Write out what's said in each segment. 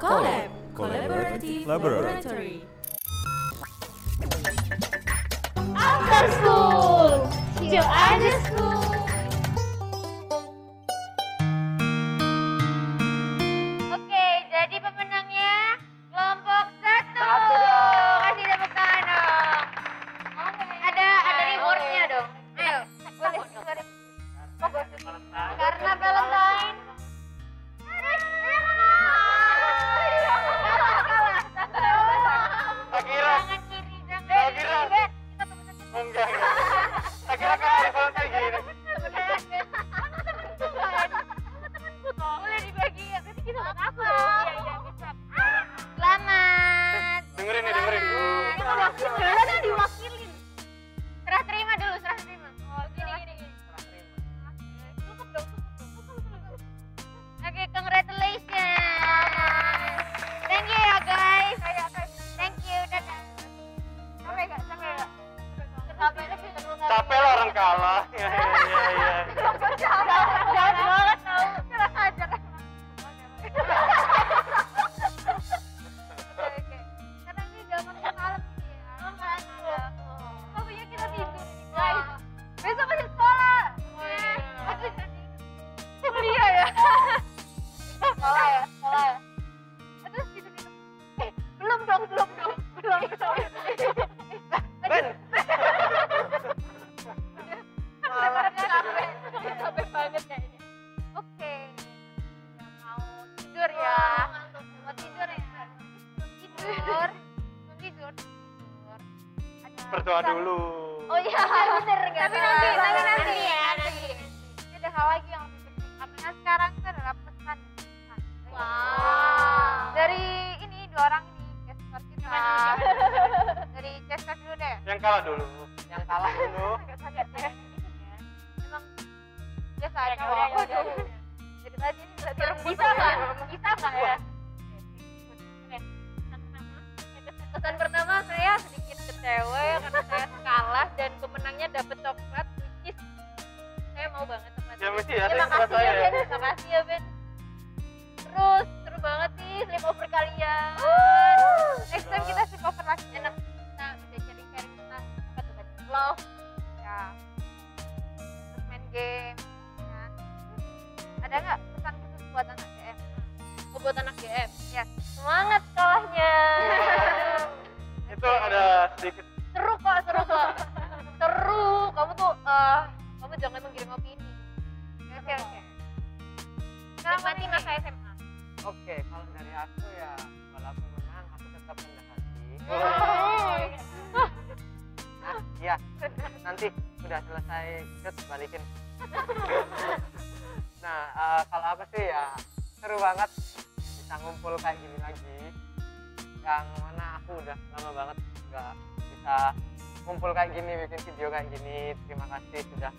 Collab. Collaborative Laboratory. After school, still ada school. Tidur, tidur, Berdoa dulu. Oh iya, bener nggak? Tapi nanti, tapi nanti ya. Nanti. Ini ada hal lagi yang lebih penting. Karena sekarang itu adalah pesan. Wow. Dari ini dua orang ini, Casper kita. Dari Casper dulu deh. Yang kalah dulu. Yang kalah dulu. Emang biasa aja. udah, udah. Jadi tadi Bisa nggak? Bisa nggak ya? Pesan pertama saya sedikit kecewa karena saya kalah dan pemenangnya dapat coklat which is saya mau banget coklat. Ya mesti ya, Terima saya kasih ya ya. Ben, terima kasih ya Ben. Terus seru banget nih sleepover kalian. Next time kita sleepover lagi enak. Kita bisa sharing-sharing tentang apa tuh? Love. Ya. Terus main game. Ya. Ada nggak pesan khusus buat anak DM? Oh, buat anak DM? Ya. Semangat sekolahnya. Sedikit seru kok, seru kok. seru. Kamu tuh, eh, kamu jangan menggiring opini. Oke, oke. Sekarang Nikmati masa nih? SMA. Oke, kalau dari aku ya walaupun menang aku tetap rendah hati. Oh. Nah, iya, nanti udah selesai ikut balikin. nah, eh, kalau aku sih ya seru banget bisa ngumpul kayak gini lagi. Yang mana aku udah lama banget nggak bisa ngumpul kayak gini, bikin video kayak gini. Terima kasih sudah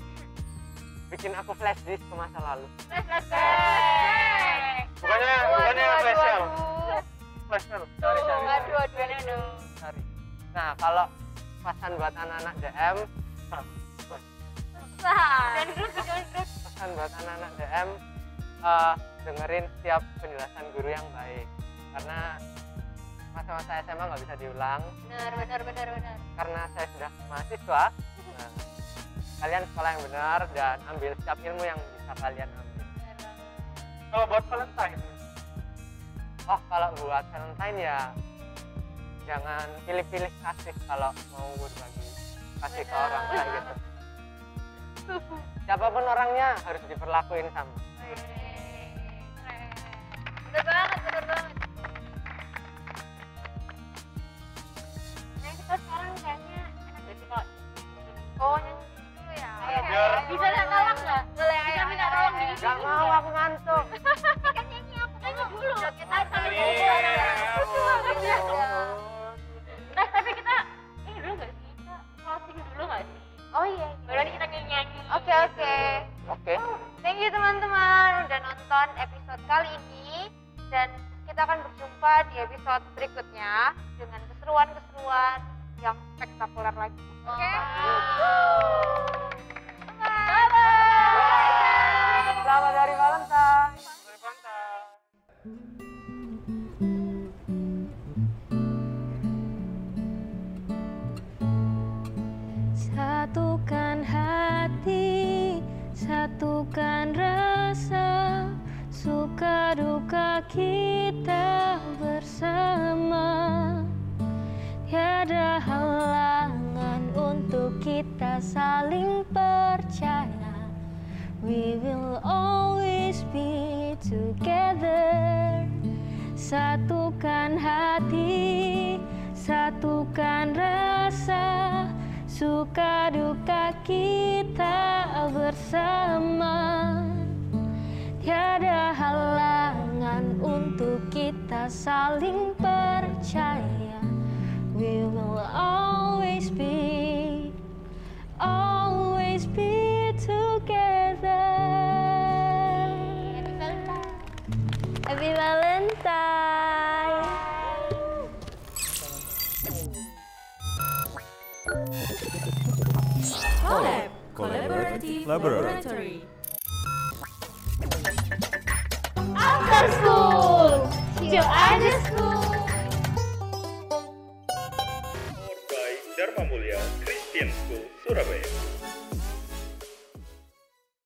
bikin aku flash disk ke masa lalu. bukannya bukannya Waduh, flash sale. Flash sale. Sorry, sorry. Aduh, aduh, aduh. Sorry. Nah, kalau pesan buat anak-anak DM, Sah. pesan buat anak-anak DM eh, dengerin setiap penjelasan guru yang baik karena masa-masa SMA nggak bisa diulang? Benar, benar, benar, benar. karena saya sudah mahasiswa. Nah, kalian sekolah yang benar dan ambil setiap ilmu yang bisa kalian ambil. Kalau buat Valentine, oh kalau buat Valentine ya jangan pilih-pilih kasih kalau mau berbagi kasih ke orang kayak gitu. Siapa pun orangnya harus diperlakuin sama oke. Oke. Thank you teman-teman udah nonton episode kali ini dan kita akan berjumpa di episode berikutnya dengan keseruan-keseruan yang spektakuler lagi. Oke? Selamat duka kita bersama. Tiada halangan untuk kita saling percaya. We will always be together. Satukan hati, satukan rasa, suka duka kita bersama. Tiada halangan untuk kita saling percaya. We will always be, always be together. Happy Valentine. Collab Collaborative Laboratory. Пенскую, Суровые.